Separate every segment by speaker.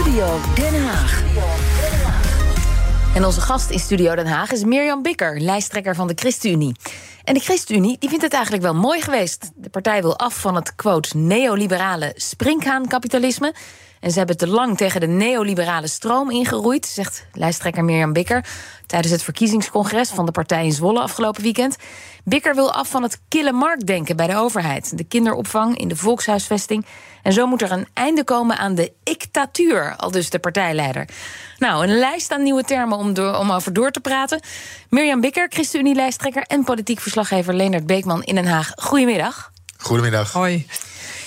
Speaker 1: Studio Den Haag. En onze gast in Studio Den Haag is Mirjam Bikker, lijsttrekker van de ChristenUnie. En de ChristenUnie die vindt het eigenlijk wel mooi geweest. De partij wil af van het quote neoliberale springhaankapitalisme. En ze hebben te lang tegen de neoliberale stroom ingeroeid, zegt lijsttrekker Mirjam Bikker tijdens het verkiezingscongres van de partij in Zwolle afgelopen weekend. Bikker wil af van het kille marktdenken bij de overheid, de kinderopvang in de volkshuisvesting. En zo moet er een einde komen aan de dictatuur, al dus de partijleider. Nou, een lijst aan nieuwe termen om, door, om over door te praten. Mirjam Bikker, ChristenUnie-lijsttrekker en politiek verslaggever Leonard Beekman in Den Haag. Goedemiddag.
Speaker 2: Goedemiddag.
Speaker 3: Hoi.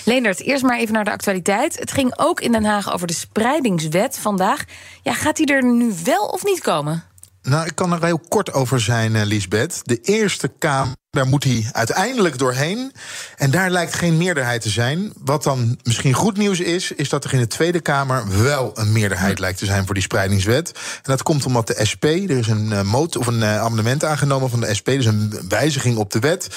Speaker 1: Leendert, eerst maar even naar de actualiteit. Het ging ook in Den Haag over de spreidingswet vandaag. Ja, gaat die er nu wel of niet komen?
Speaker 2: Nou, ik kan er heel kort over zijn, uh, Lisbeth. De Eerste Kamer, daar moet hij uiteindelijk doorheen. En daar lijkt geen meerderheid te zijn. Wat dan misschien goed nieuws is, is dat er in de Tweede Kamer wel een meerderheid lijkt te zijn voor die spreidingswet. En dat komt omdat de SP, er is een uh, moot of een uh, amendement aangenomen van de SP, dus een wijziging op de wet.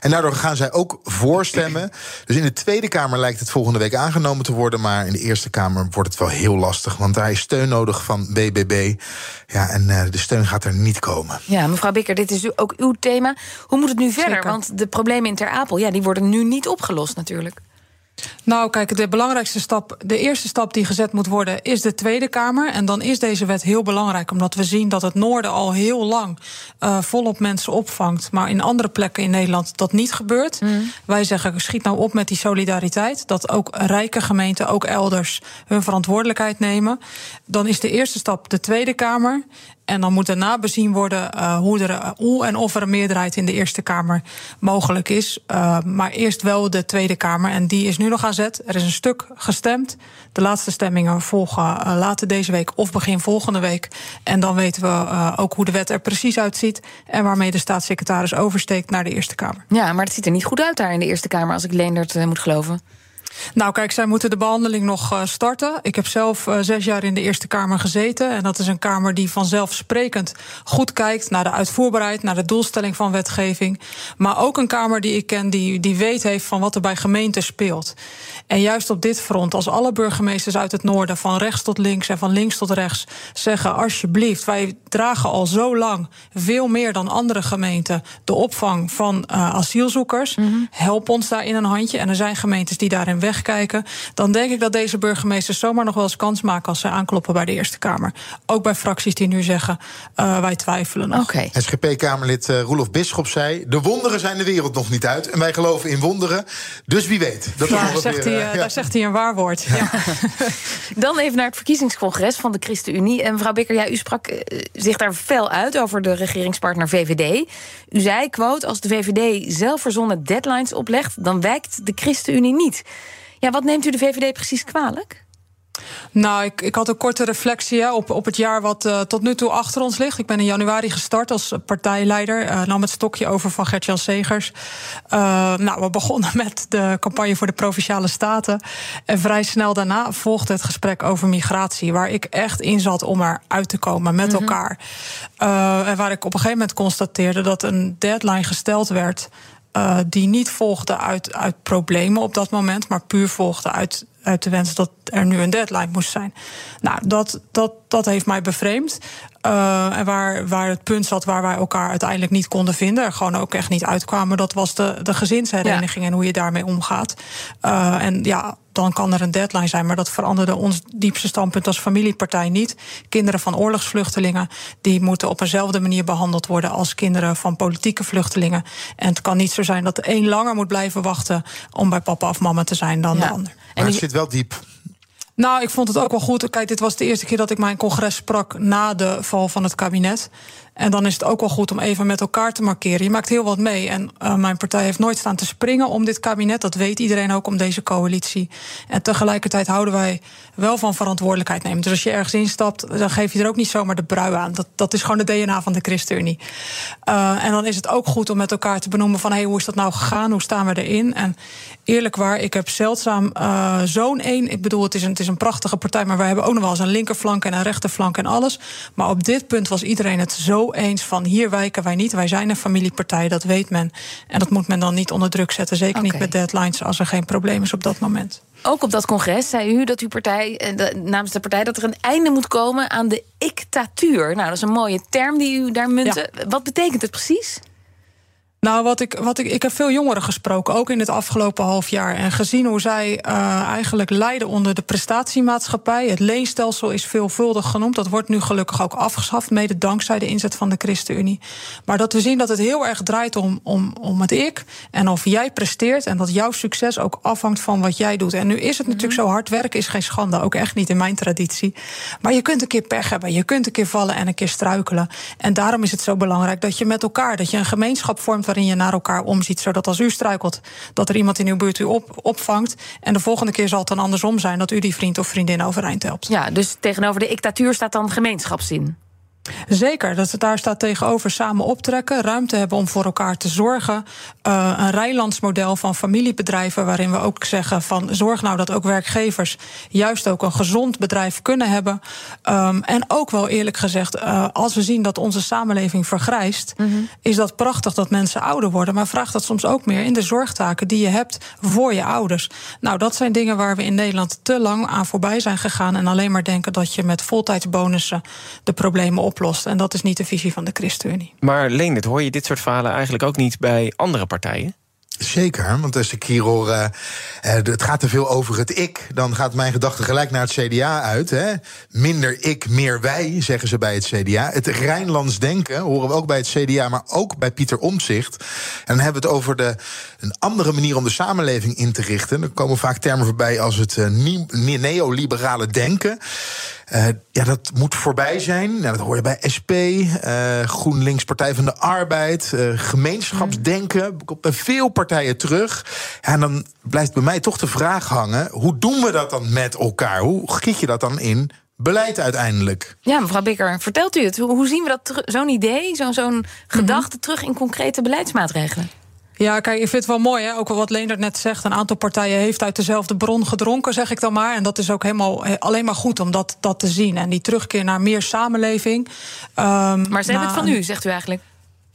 Speaker 2: En daardoor gaan zij ook voorstemmen. Dus in de Tweede Kamer lijkt het volgende week aangenomen te worden, maar in de Eerste Kamer wordt het wel heel lastig, want daar is steun nodig van BBB. Ja, en uh, de steun gaat er niet komen.
Speaker 1: Ja, mevrouw Bikker, dit is ook uw thema. Hoe moet het nu verder?
Speaker 3: Zeker.
Speaker 1: Want de problemen in Ter Apel, ja, die worden nu niet opgelost natuurlijk.
Speaker 3: Nou, kijk, de belangrijkste stap, de eerste stap die gezet moet worden, is de Tweede Kamer. En dan is deze wet heel belangrijk, omdat we zien dat het Noorden al heel lang uh, volop mensen opvangt, maar in andere plekken in Nederland dat niet gebeurt. Mm. Wij zeggen, schiet nou op met die solidariteit, dat ook rijke gemeenten, ook elders, hun verantwoordelijkheid nemen. Dan is de eerste stap de Tweede Kamer. En dan moet daarna bezien worden uh, hoe, er, hoe en of er een meerderheid in de Eerste Kamer mogelijk is. Uh, maar eerst wel de Tweede Kamer. En die is nu nog aan zet. Er is een stuk gestemd. De laatste stemmingen volgen uh, later deze week of begin volgende week. En dan weten we ook hoe de wet er precies uitziet. En waarmee de staatssecretaris oversteekt naar de Eerste Kamer.
Speaker 1: Ja, maar het ziet er niet goed uit daar in de Eerste Kamer, als ik Leendert moet geloven.
Speaker 3: Nou, kijk, zij moeten de behandeling nog uh, starten. Ik heb zelf uh, zes jaar in de Eerste Kamer gezeten. En dat is een Kamer die vanzelfsprekend goed kijkt naar de uitvoerbaarheid, naar de doelstelling van wetgeving. Maar ook een Kamer die ik ken, die, die weet heeft van wat er bij gemeenten speelt. En juist op dit front, als alle burgemeesters uit het noorden, van rechts tot links en van links tot rechts, zeggen: alsjeblieft, wij dragen al zo lang veel meer dan andere gemeenten de opvang van uh, asielzoekers. Mm -hmm. Help ons daarin een handje. En er zijn gemeentes die daarin wegkijken, dan denk ik dat deze burgemeesters zomaar nog wel eens kans maken als ze aankloppen bij de Eerste Kamer. Ook bij fracties die nu zeggen: uh, wij twijfelen nog.
Speaker 1: Okay.
Speaker 2: SGP-Kamerlid uh, Roelof Bisschop zei: de wonderen zijn de wereld nog niet uit. En wij geloven in wonderen. Dus wie weet.
Speaker 3: Dat ja, daar, zegt weer, hij, uh, ja. daar zegt hij een waarwoord. Ja. Ja.
Speaker 1: dan even naar het verkiezingscongres van de ChristenUnie. En mevrouw Bikker, ja, u sprak zich daar fel uit over de regeringspartner VVD. U zei, quote, als de VVD zelfverzonnen deadlines oplegt, dan wijkt de ChristenUnie niet. Ja, wat neemt u de VVD precies kwalijk?
Speaker 3: Nou, ik, ik had een korte reflectie hè, op, op het jaar wat uh, tot nu toe achter ons ligt. Ik ben in januari gestart als partijleider. Uh, nam het stokje over van Gertjan Segers. Uh, nou, we begonnen met de campagne voor de Provinciale Staten. En vrij snel daarna volgde het gesprek over migratie. Waar ik echt in zat om eruit te komen met mm -hmm. elkaar. en waar ik op een gegeven moment constateerde dat een deadline gesteld werd. Uh, die niet volgde uit, uit problemen op dat moment, maar puur volgde uit, uit de wens dat er nu een deadline moest zijn. Nou, dat, dat, dat heeft mij bevreemd. Uh, en waar, waar het punt zat waar wij elkaar uiteindelijk niet konden vinden, er gewoon ook echt niet uitkwamen, dat was de, de gezinshereniging ja. en hoe je daarmee omgaat. Uh, en ja, dan kan er een deadline zijn. Maar dat veranderde ons diepste standpunt als familiepartij niet. Kinderen van oorlogsvluchtelingen die moeten op eenzelfde manier behandeld worden als kinderen van politieke vluchtelingen. En het kan niet zo zijn dat de een langer moet blijven wachten om bij papa of mama te zijn dan ja. de ander.
Speaker 2: Maar het zit wel diep.
Speaker 3: Nou, ik vond het ook wel goed. Kijk, dit was de eerste keer dat ik mijn congres sprak na de val van het kabinet. En dan is het ook wel goed om even met elkaar te markeren. Je maakt heel wat mee. En uh, mijn partij heeft nooit staan te springen om dit kabinet. Dat weet iedereen ook om deze coalitie. En tegelijkertijd houden wij wel van verantwoordelijkheid nemen. Dus als je ergens instapt, dan geef je er ook niet zomaar de brui aan. Dat, dat is gewoon de DNA van de ChristenUnie. Uh, en dan is het ook goed om met elkaar te benoemen van... hé, hey, hoe is dat nou gegaan? Hoe staan we erin? En eerlijk waar, ik heb zeldzaam uh, zo'n één... ik bedoel, het is, een, het is een prachtige partij... maar wij hebben ook nog wel eens een linkerflank en een rechterflank en alles. Maar op dit punt was iedereen het zo zo eens van hier wijken wij niet. Wij zijn een familiepartij, dat weet men. En dat moet men dan niet onder druk zetten. Zeker niet met deadlines als er geen probleem is op dat moment.
Speaker 1: Ook op dat congres zei u dat uw partij, eh, namens de partij, dat er een einde moet komen aan de dictatuur. Nou, dat is een mooie term die u daar muntte. Wat betekent het precies?
Speaker 3: Nou, wat ik, wat ik, ik heb veel jongeren gesproken, ook in het afgelopen half jaar. En gezien hoe zij uh, eigenlijk lijden onder de prestatiemaatschappij. Het leenstelsel is veelvuldig genoemd. Dat wordt nu gelukkig ook afgeschaft, mede dankzij de inzet van de ChristenUnie. Maar dat we zien dat het heel erg draait om, om, om het ik. En of jij presteert en dat jouw succes ook afhangt van wat jij doet. En nu is het natuurlijk mhm. zo hard werken is geen schande. Ook echt niet in mijn traditie. Maar je kunt een keer pech hebben. Je kunt een keer vallen en een keer struikelen. En daarom is het zo belangrijk dat je met elkaar, dat je een gemeenschap vormt waarin je naar elkaar omziet. Zodat als u struikelt, dat er iemand in uw buurt u op, opvangt. En de volgende keer zal het dan andersom zijn dat u die vriend of vriendin overeind helpt.
Speaker 1: Ja, dus tegenover de dictatuur staat dan gemeenschapszin.
Speaker 3: Zeker, dat het daar staat tegenover samen optrekken, ruimte hebben om voor elkaar te zorgen. Uh, een rijlandsmodel van familiebedrijven, waarin we ook zeggen van zorg nou dat ook werkgevers juist ook een gezond bedrijf kunnen hebben. Um, en ook wel eerlijk gezegd, uh, als we zien dat onze samenleving vergrijst, mm -hmm. is dat prachtig dat mensen ouder worden, maar vraagt dat soms ook meer in de zorgtaken die je hebt voor je ouders. Nou, dat zijn dingen waar we in Nederland te lang aan voorbij zijn gegaan en alleen maar denken dat je met voltijdsbonussen de problemen op oplost. En dat is niet de visie van de ChristenUnie.
Speaker 4: Maar Leendert, hoor je dit soort verhalen eigenlijk ook niet bij andere partijen?
Speaker 2: Zeker, want als ik hier hoor, uh, het gaat te veel over het ik, dan gaat mijn gedachte gelijk naar het CDA uit. Hè? Minder ik, meer wij, zeggen ze bij het CDA. Het Rijnlands denken horen we ook bij het CDA, maar ook bij Pieter Omtzigt. En dan hebben we het over de, een andere manier om de samenleving in te richten. Er komen vaak termen voorbij als het uh, neoliberale denken. Uh, ja, dat moet voorbij zijn. Nou, dat hoor je bij SP, GroenLinks, Partij van de Arbeid, gemeenschapsdenken. Bij veel partijen terug. Ja, en dan blijft bij mij toch de vraag hangen: hoe doen we dat dan met elkaar? Hoe giet je dat dan in beleid uiteindelijk.
Speaker 1: Ja, mevrouw Bikker, vertelt u het. Hoe zien we dat zo'n idee, zo'n zo'n gedachte terug in concrete beleidsmaatregelen?
Speaker 3: Ja, kijk, ik vind het wel mooi, hè? ook wat Leendert net zegt. Een aantal partijen heeft uit dezelfde bron gedronken, zeg ik dan maar. En dat is ook helemaal alleen maar goed om dat, dat te zien. En die terugkeer naar meer samenleving.
Speaker 1: Um, maar ze hebben het van u, zegt u eigenlijk?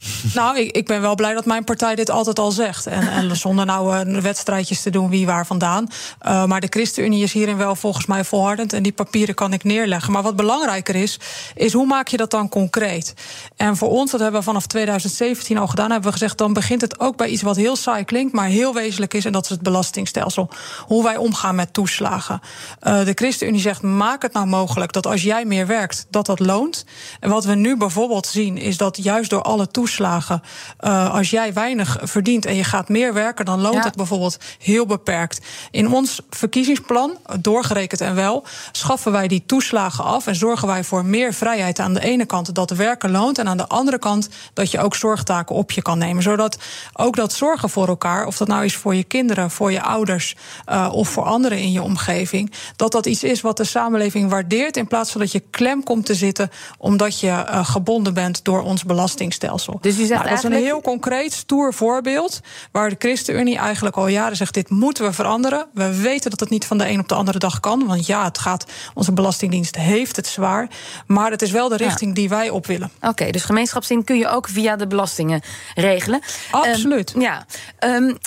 Speaker 3: Nou, ik, ik ben wel blij dat mijn partij dit altijd al zegt. En, en zonder nou uh, wedstrijdjes te doen wie waar vandaan. Uh, maar de ChristenUnie is hierin wel volgens mij volhardend. En die papieren kan ik neerleggen. Maar wat belangrijker is, is hoe maak je dat dan concreet? En voor ons, dat hebben we vanaf 2017 al gedaan, hebben we gezegd: dan begint het ook bij iets wat heel saai klinkt, maar heel wezenlijk is. En dat is het belastingstelsel. Hoe wij omgaan met toeslagen. Uh, de ChristenUnie zegt: maak het nou mogelijk dat als jij meer werkt, dat dat loont. En wat we nu bijvoorbeeld zien, is dat juist door alle toeslagen toeslagen. Uh, als jij weinig verdient en je gaat meer werken, dan loont het bijvoorbeeld heel beperkt. In ons verkiezingsplan, doorgerekend en wel, schaffen wij die toeslagen af en zorgen wij voor meer vrijheid aan de ene kant dat werken loont en aan de andere kant dat je ook zorgtaken op je kan nemen. Zodat ook dat zorgen voor elkaar, of dat nou is voor je kinderen, voor je ouders uh, of voor anderen in je omgeving, dat dat iets is wat de samenleving waardeert in plaats van dat je klem komt te zitten omdat je uh, gebonden bent door ons belastingstelsel. Dus u zegt nou, dat is een heel concreet, stoer voorbeeld. Waar de ChristenUnie eigenlijk al jaren zegt: dit moeten we veranderen. We weten dat het niet van de een op de andere dag kan. Want ja, het gaat. Onze Belastingdienst heeft het zwaar. Maar het is wel de richting die wij op willen.
Speaker 1: Oké, dus gemeenschapszin kun je ook via de belastingen regelen.
Speaker 3: Absoluut.
Speaker 1: Um, ja. Um,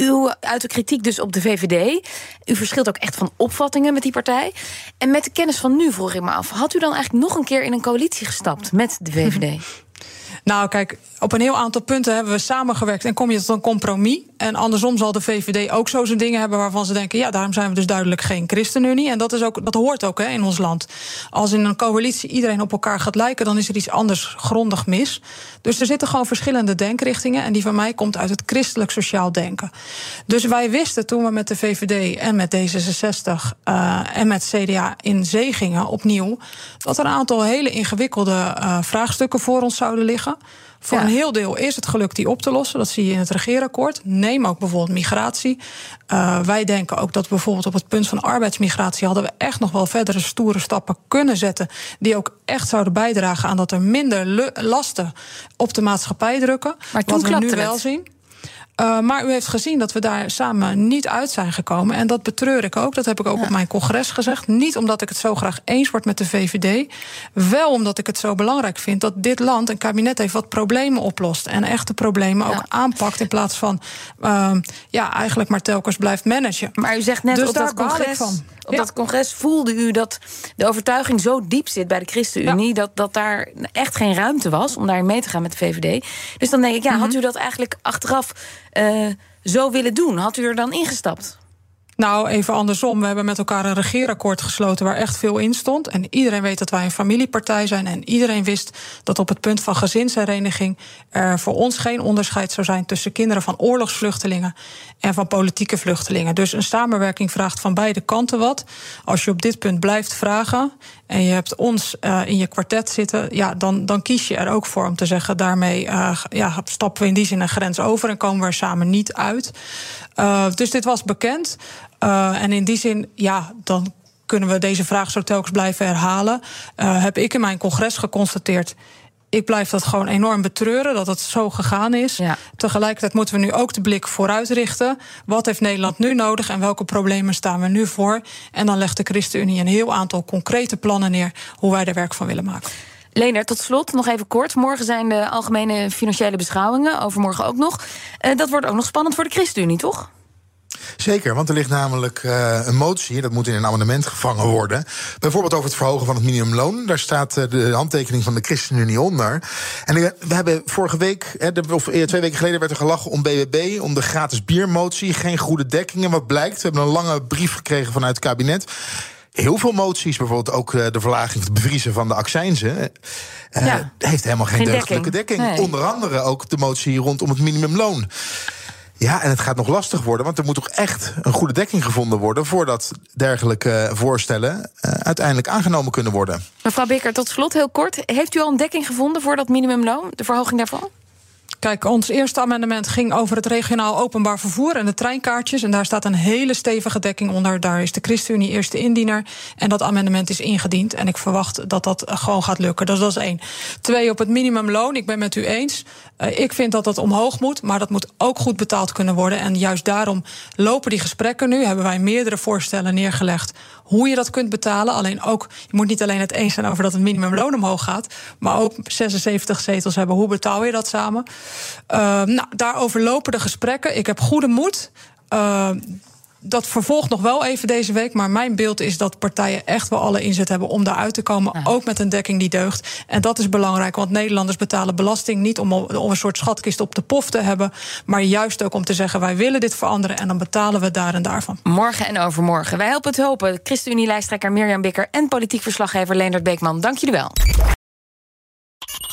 Speaker 1: u uit de kritiek dus op de VVD. U verschilt ook echt van opvattingen met die partij. En met de kennis van nu vroeg ik me af: had u dan eigenlijk nog een keer in een coalitie gestapt met de VVD?
Speaker 3: Nou, kijk, op een heel aantal punten hebben we samengewerkt en kom je tot een compromis. En andersom zal de VVD ook zo zijn dingen hebben waarvan ze denken: ja, daarom zijn we dus duidelijk geen ChristenUnie. En dat, is ook, dat hoort ook hè, in ons land. Als in een coalitie iedereen op elkaar gaat lijken, dan is er iets anders grondig mis. Dus er zitten gewoon verschillende denkrichtingen. En die van mij komt uit het christelijk sociaal denken. Dus wij wisten toen we met de VVD en met D66 uh, en met CDA in zee gingen opnieuw, dat er een aantal hele ingewikkelde uh, vraagstukken voor ons zouden liggen. Voor een heel deel is het gelukt die op te lossen. Dat zie je in het regeerakkoord. Neem ook bijvoorbeeld migratie. Uh, wij denken ook dat bijvoorbeeld op het punt van arbeidsmigratie hadden we echt nog wel verdere stoere stappen kunnen zetten. Die ook echt zouden bijdragen aan dat er minder lasten op de maatschappij drukken.
Speaker 1: Maar toen
Speaker 3: Wat we nu
Speaker 1: het.
Speaker 3: wel zien. Uh, maar u heeft gezien dat we daar samen niet uit zijn gekomen. En dat betreur ik ook. Dat heb ik ook ja. op mijn congres gezegd. Niet omdat ik het zo graag eens word met de VVD. Wel omdat ik het zo belangrijk vind dat dit land een kabinet heeft wat problemen oplost. En echte problemen ja. ook aanpakt. In plaats van uh, ja, eigenlijk maar telkens blijft managen.
Speaker 1: Maar u zegt net
Speaker 3: dus
Speaker 1: op dat congres.
Speaker 3: Van.
Speaker 1: Op dat congres voelde u dat de overtuiging zo diep zit bij de ChristenUnie... dat, dat daar echt geen ruimte was om daarin mee te gaan met de VVD. Dus dan denk ik, ja, had u dat eigenlijk achteraf uh, zo willen doen? Had u er dan ingestapt?
Speaker 3: Nou, even andersom. We hebben met elkaar een regeerakkoord gesloten waar echt veel in stond. En iedereen weet dat wij een familiepartij zijn. En iedereen wist dat op het punt van gezinshereniging er voor ons geen onderscheid zou zijn tussen kinderen van oorlogsvluchtelingen en van politieke vluchtelingen. Dus een samenwerking vraagt van beide kanten wat. Als je op dit punt blijft vragen en je hebt ons uh, in je kwartet zitten, ja, dan, dan kies je er ook voor om te zeggen: daarmee uh, ja, stappen we in die zin een grens over en komen we er samen niet uit. Uh, dus dit was bekend. En in die zin, ja, dan kunnen we deze vraag zo telkens blijven herhalen. Heb ik in mijn congres geconstateerd. Ik blijf dat gewoon enorm betreuren dat het zo gegaan is.
Speaker 1: Ja.
Speaker 3: Tegelijkertijd moeten we nu ook de blik vooruit richten. Wat heeft Nederland nu nodig en welke problemen staan we nu voor? En dan legt de ChristenUnie een heel aantal concrete plannen neer hoe wij er werk van willen maken.
Speaker 1: Lener, tot slot nog even kort. Morgen zijn de algemene financiële beschouwingen. Overmorgen ook nog. Uh, dat wordt ook nog spannend voor de ChristenUnie, toch?
Speaker 2: Zeker, want er ligt namelijk uh, een motie, dat moet in een amendement gevangen worden. Bijvoorbeeld over het verhogen van het minimumloon. Daar staat uh, de handtekening van de ChristenUnie onder. En uh, we hebben vorige week, of twee weken geleden, werd er gelachen om BBB, om de gratis biermotie. Geen goede dekking. En wat blijkt? We hebben een lange brief gekregen vanuit het kabinet heel veel moties, bijvoorbeeld ook de verlaging, het bevriezen van de accijnzen, uh, ja. heeft helemaal geen, geen deugdelijke dekking. dekking. Nee. Onder andere ook de motie rondom het minimumloon. Ja, en het gaat nog lastig worden, want er moet toch echt een goede dekking gevonden worden voordat dergelijke voorstellen uh, uiteindelijk aangenomen kunnen worden.
Speaker 1: Mevrouw Bikker, tot slot heel kort. Heeft u al een dekking gevonden voor dat minimumloon, de verhoging daarvan?
Speaker 3: Kijk, ons eerste amendement ging over het regionaal openbaar vervoer en de treinkaartjes. En daar staat een hele stevige dekking onder. Daar is de ChristenUnie eerste indiener. En dat amendement is ingediend. En ik verwacht dat dat gewoon gaat lukken. Dus dat is één. Twee, op het minimumloon. Ik ben met u eens. Uh, ik vind dat dat omhoog moet. Maar dat moet ook goed betaald kunnen worden. En juist daarom lopen die gesprekken nu. Hebben wij meerdere voorstellen neergelegd hoe je dat kunt betalen. Alleen ook, je moet niet alleen het eens zijn over dat het minimumloon omhoog gaat, maar ook 76 zetels hebben. Hoe betaal je dat samen? Uh, nou, daarover lopen de gesprekken. Ik heb goede moed. Uh, dat vervolgt nog wel even deze week. Maar mijn beeld is dat partijen echt wel alle inzet hebben om daaruit te komen. Ook met een dekking die deugt. En dat is belangrijk, want Nederlanders betalen belasting niet om, om een soort schatkist op de pof te hebben. Maar juist ook om te zeggen: wij willen dit veranderen. En dan betalen we daar en daarvan.
Speaker 1: Morgen en overmorgen. Wij helpen het hopen. ChristenUnie-lijsttrekker Mirjam Bikker en politiek verslaggever Leendert Beekman. Dank jullie wel.